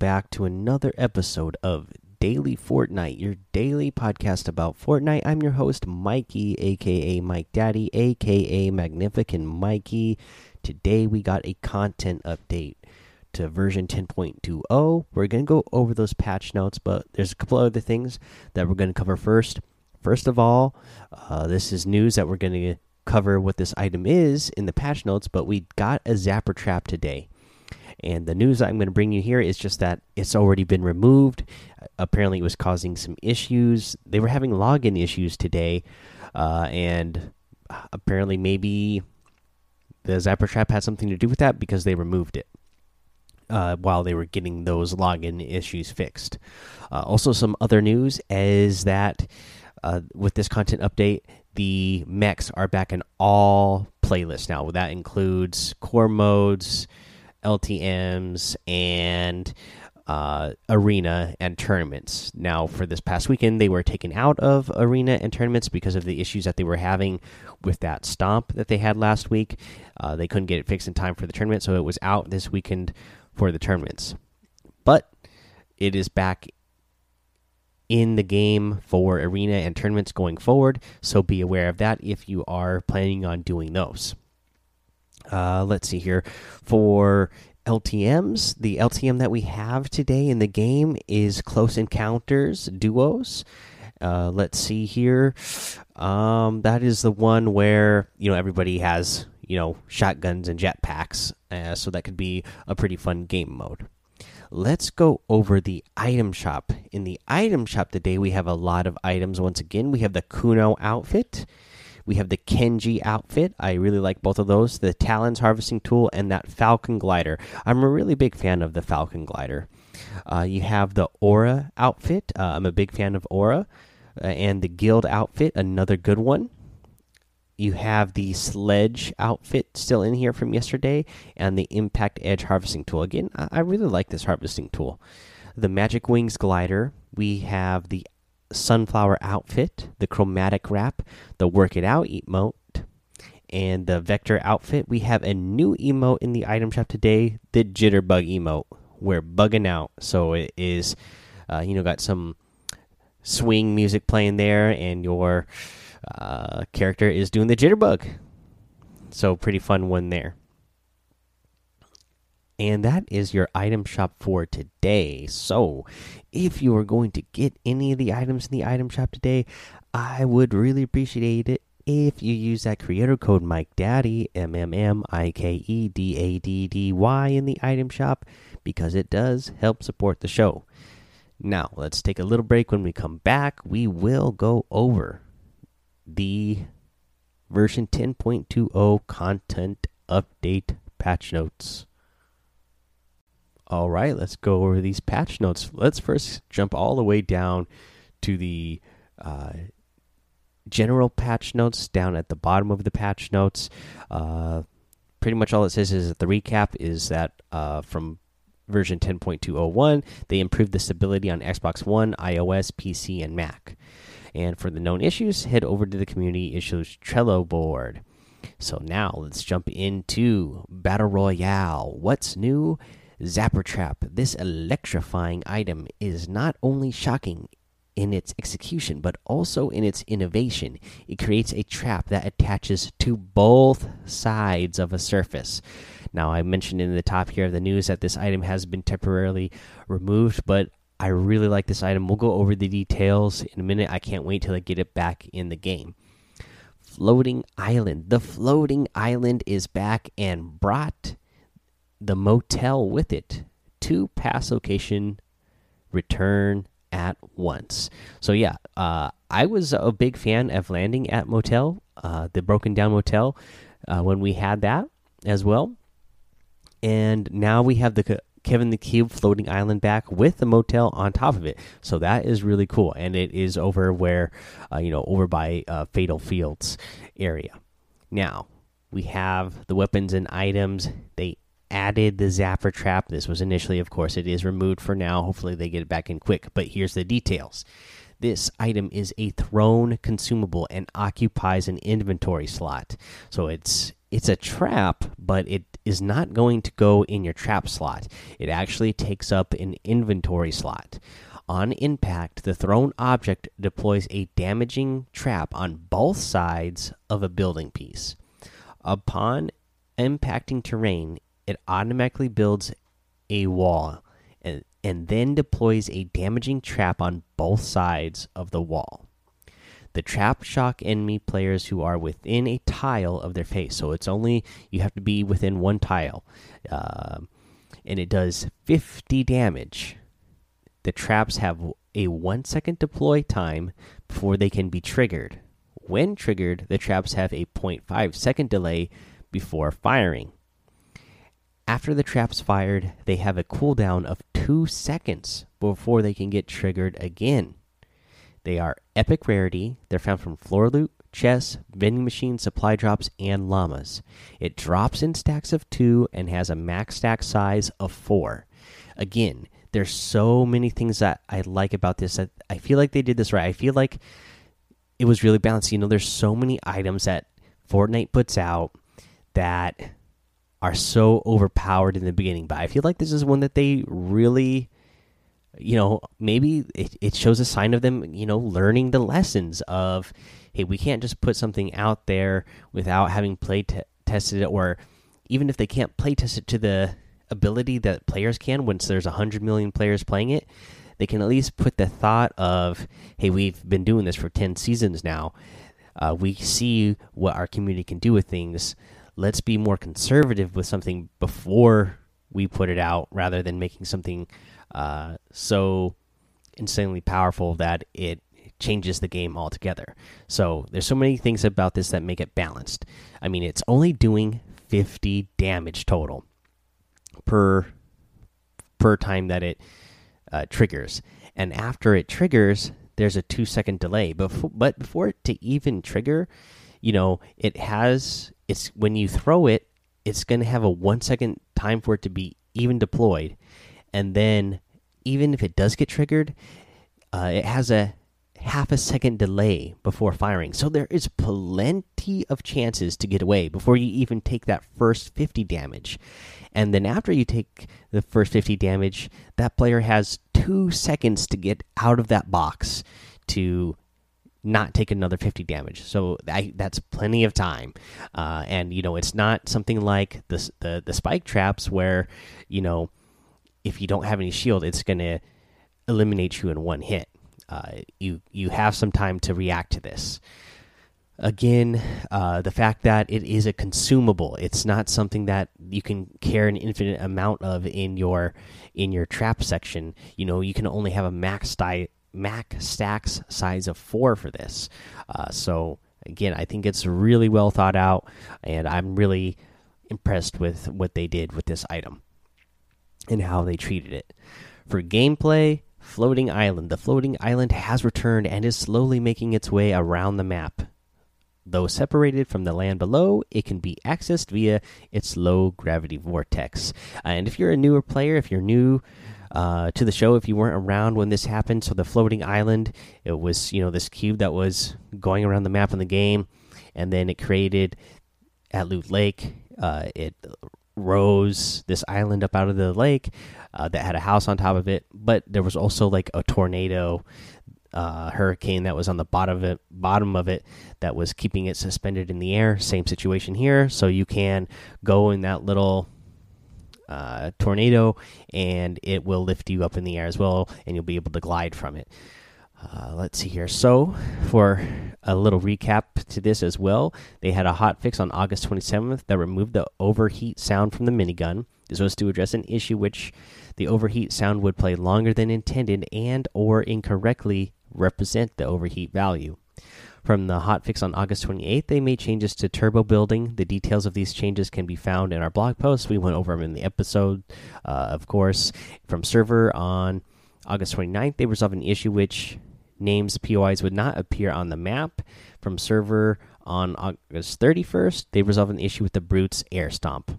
Back to another episode of Daily Fortnite, your daily podcast about Fortnite. I'm your host, Mikey, aka Mike Daddy, aka Magnificent Mikey. Today we got a content update to version 10.20. We're going to go over those patch notes, but there's a couple other things that we're going to cover first. First of all, uh, this is news that we're going to cover what this item is in the patch notes, but we got a Zapper Trap today. And the news I'm going to bring you here is just that it's already been removed. Apparently, it was causing some issues. They were having login issues today, uh, and apparently, maybe the Zapper Trap had something to do with that because they removed it. Uh, while they were getting those login issues fixed. Uh, also, some other news is that uh, with this content update, the mechs are back in all playlists now. That includes core modes, LTMs, and uh, arena and tournaments. Now, for this past weekend, they were taken out of arena and tournaments because of the issues that they were having with that stomp that they had last week. Uh, they couldn't get it fixed in time for the tournament, so it was out this weekend for the tournaments. But it is back in the game for arena and tournaments going forward, so be aware of that if you are planning on doing those. Uh, let's see here. For LTMs, the LTM that we have today in the game is Close Encounters Duos. Uh, let's see here. Um, that is the one where you know everybody has you know shotguns and jetpacks, uh, so that could be a pretty fun game mode. Let's go over the item shop. In the item shop today, we have a lot of items. Once again, we have the Kuno outfit. We have the Kenji outfit. I really like both of those. The Talons harvesting tool and that Falcon glider. I'm a really big fan of the Falcon glider. Uh, you have the Aura outfit. Uh, I'm a big fan of Aura. Uh, and the Guild outfit, another good one. You have the Sledge outfit still in here from yesterday, and the Impact Edge harvesting tool. Again, I, I really like this harvesting tool. The Magic Wings glider. We have the sunflower outfit, the chromatic wrap, the work it out emote, and the vector outfit. We have a new emote in the item shop today, the jitterbug emote. We're bugging out, so it is, uh, you know, got some swing music playing there, and your uh, character is doing the jitterbug. So pretty fun one there. And that is your item shop for today. So, if you are going to get any of the items in the item shop today, I would really appreciate it if you use that creator code Mike Daddy M M M I K E D A D D Y in the item shop because it does help support the show. Now, let's take a little break. When we come back, we will go over the version 10.20 content update patch notes. All right, let's go over these patch notes. Let's first jump all the way down to the uh, general patch notes down at the bottom of the patch notes. Uh, pretty much all it says is that the recap is that uh, from version 10.201, they improved the stability on Xbox One, iOS, PC, and Mac. And for the known issues, head over to the community issues Trello board. So now let's jump into Battle Royale. What's new? Zapper Trap. This electrifying item is not only shocking in its execution, but also in its innovation. It creates a trap that attaches to both sides of a surface. Now, I mentioned in the top here of the news that this item has been temporarily removed, but I really like this item. We'll go over the details in a minute. I can't wait till I get it back in the game. Floating Island. The floating island is back and brought the motel with it. To pass location return at once. So yeah uh, i was a big fan of landing at motel uh, the broken down motel uh, when we had that as well. And now we have the kevin the cube floating island back with the motel on top of it. So that is really cool. And it is over where uh, you know over by uh, fatal fields area. Now we have the weapons and items. They added the zapper trap. This was initially, of course, it is removed for now. Hopefully, they get it back in quick. But here's the details. This item is a thrown consumable and occupies an inventory slot. So it's it's a trap, but it is not going to go in your trap slot. It actually takes up an inventory slot. On impact, the thrown object deploys a damaging trap on both sides of a building piece. Upon impacting terrain, it automatically builds a wall and, and then deploys a damaging trap on both sides of the wall. The trap shock enemy players who are within a tile of their face. So it's only, you have to be within one tile. Uh, and it does 50 damage the traps have a one second deploy time before they can be triggered. When triggered, the traps have a 0.5 second delay before firing. After the traps fired, they have a cooldown of 2 seconds before they can get triggered again. They are epic rarity. They're found from floor loot, chests, vending machines, supply drops, and llamas. It drops in stacks of 2 and has a max stack size of 4. Again, there's so many things that I like about this. That I feel like they did this right. I feel like it was really balanced. You know, there's so many items that Fortnite puts out that are so overpowered in the beginning, but I feel like this is one that they really you know maybe it, it shows a sign of them you know learning the lessons of hey we can't just put something out there without having play tested it or even if they can't play test it to the ability that players can once there's 100 million players playing it they can at least put the thought of hey we've been doing this for 10 seasons now. Uh, we see what our community can do with things let's be more conservative with something before we put it out rather than making something uh, so insanely powerful that it changes the game altogether so there's so many things about this that make it balanced i mean it's only doing 50 damage total per per time that it uh, triggers. And after it triggers, there's a two second delay. Before, but before it to even trigger, you know, it has it's when you throw it, it's going to have a one second time for it to be even deployed, and then even if it does get triggered, uh, it has a half a second delay before firing. So there is plenty of chances to get away before you even take that first 50 damage. And then after you take the first 50 damage, that player has two seconds to get out of that box to not take another 50 damage. So I, that's plenty of time. Uh, and, you know, it's not something like the, the, the spike traps where, you know, if you don't have any shield, it's going to eliminate you in one hit. Uh, you you have some time to react to this. Again, uh, the fact that it is a consumable, it's not something that you can carry an infinite amount of in your in your trap section. You know, you can only have a max die max stacks size of four for this. Uh, so again, I think it's really well thought out, and I'm really impressed with what they did with this item and how they treated it. For gameplay, floating island. The floating island has returned and is slowly making its way around the map. Though separated from the land below, it can be accessed via its low gravity vortex. And if you're a newer player, if you're new uh, to the show, if you weren't around when this happened, so the floating island, it was you know this cube that was going around the map in the game, and then it created at Loot Lake. Uh, it rose this island up out of the lake uh, that had a house on top of it, but there was also like a tornado, uh, hurricane that was on the bottom of it, bottom of it, that was keeping it suspended in the air. Same situation here, so you can go in that little uh, tornado, and it will lift you up in the air as well, and you'll be able to glide from it. Uh, let's see here. So, for a little recap to this as well, they had a hot fix on August 27th that removed the overheat sound from the minigun. This was to address an issue which the overheat sound would play longer than intended and or incorrectly represent the overheat value. From the hotfix on August 28th, they made changes to turbo building. The details of these changes can be found in our blog post. We went over them in the episode, uh, of course. From server on August 29th, they resolved an issue which names POIs would not appear on the map. From server on August 31st, they resolved an issue with the Brutes air stomp.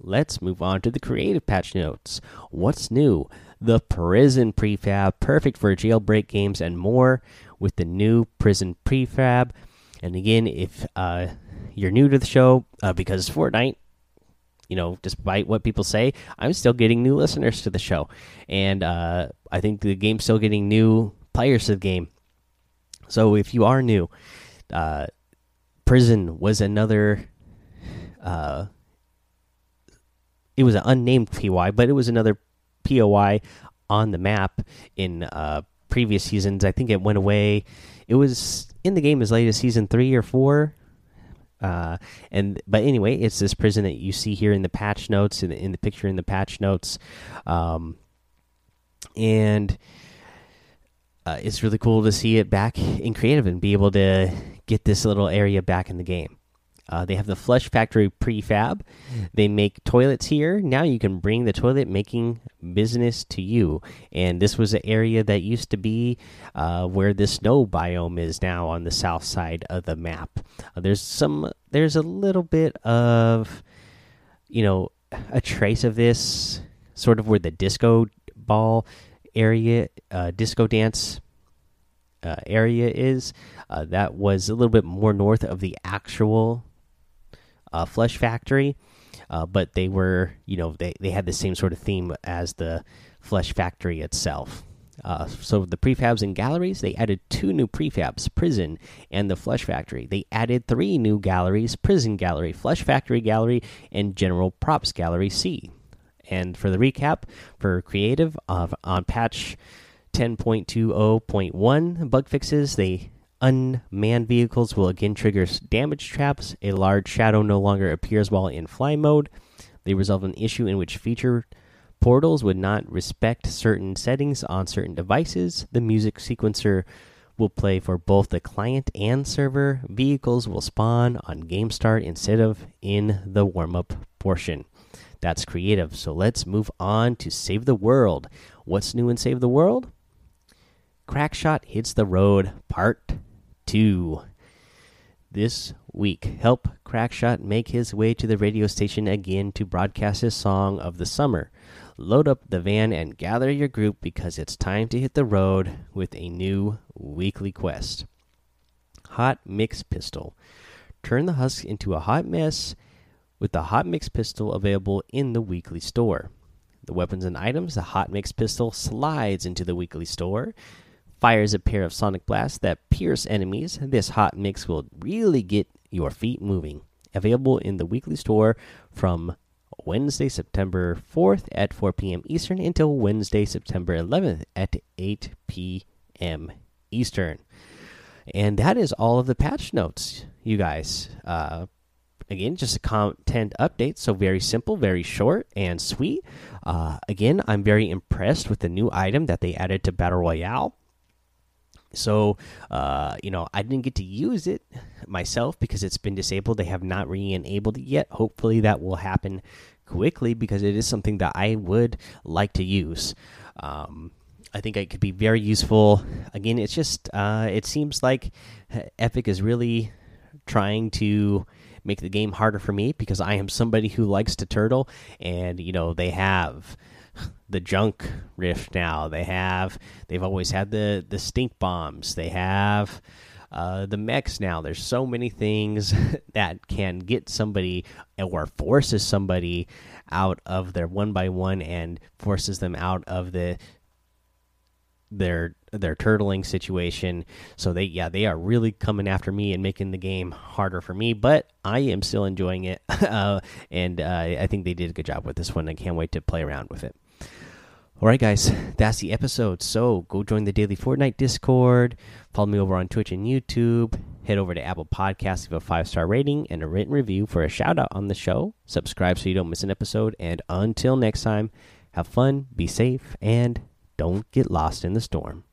Let's move on to the creative patch notes. What's new? The Prison Prefab, perfect for jailbreak games and more, with the new Prison Prefab. And again, if uh, you're new to the show, uh, because Fortnite, you know, despite what people say, I'm still getting new listeners to the show, and uh, I think the game's still getting new players to the game. So if you are new, uh, prison was another. Uh, it was an unnamed POI, but it was another POI on the map in uh, previous seasons. I think it went away. It was in the game as late as season three or four. Uh, and but anyway, it's this prison that you see here in the patch notes in the, in the picture in the patch notes, um, and uh, it's really cool to see it back in creative and be able to get this little area back in the game. Uh, they have the Flush Factory prefab. They make toilets here. Now you can bring the toilet making business to you. And this was an area that used to be uh, where the snow biome is now on the south side of the map. Uh, there's some. There's a little bit of, you know, a trace of this sort of where the disco ball area, uh, disco dance uh, area is. Uh, that was a little bit more north of the actual uh, Flush Factory, uh, but they were, you know, they, they had the same sort of theme as the Flush Factory itself. Uh, so the prefabs and galleries, they added two new prefabs, Prison and the Flush Factory. They added three new galleries, Prison Gallery, Flush Factory Gallery, and General Props Gallery C. And for the recap, for creative of on patch 10.20.1 bug fixes, they unmanned vehicles will again trigger damage traps. A large shadow no longer appears while in fly mode. They resolve an issue in which feature portals would not respect certain settings on certain devices. The music sequencer will play for both the client and server. Vehicles will spawn on game start instead of in the warm up portion. That's creative. So let's move on to Save the World. What's new in Save the World? Crackshot hits the road, part 2. This week, help Crackshot make his way to the radio station again to broadcast his song of the summer. Load up the van and gather your group because it's time to hit the road with a new weekly quest. Hot Mix Pistol. Turn the husk into a hot mess with the Hot Mix Pistol available in the weekly store. The weapons and items the Hot Mix Pistol slides into the weekly store, fires a pair of sonic blasts that pierce enemies. This hot mix will really get your feet moving. Available in the weekly store from Wednesday, September 4th at 4 p.m. Eastern until Wednesday, September 11th at 8 p.m. Eastern. And that is all of the patch notes, you guys. Uh, again, just a content update. So, very simple, very short, and sweet. Uh, again, I'm very impressed with the new item that they added to Battle Royale. So, uh, you know, I didn't get to use it myself because it's been disabled. They have not re enabled it yet. Hopefully, that will happen quickly because it is something that I would like to use. Um, I think it could be very useful. Again, it's just, uh, it seems like Epic is really trying to make the game harder for me because I am somebody who likes to turtle, and you know they have the junk rift now. They have they've always had the the stink bombs. They have uh, the mechs now. There's so many things that can get somebody or forces somebody out of their one by one and forces them out of the their their turtling situation. So they yeah they are really coming after me and making the game harder for me. But I am still enjoying it, uh, and uh, I think they did a good job with this one. I can't wait to play around with it. All right, guys, that's the episode. So go join the daily Fortnite Discord. Follow me over on Twitch and YouTube. Head over to Apple Podcasts, give a five star rating and a written review for a shout out on the show. Subscribe so you don't miss an episode. And until next time, have fun, be safe, and don't get lost in the storm.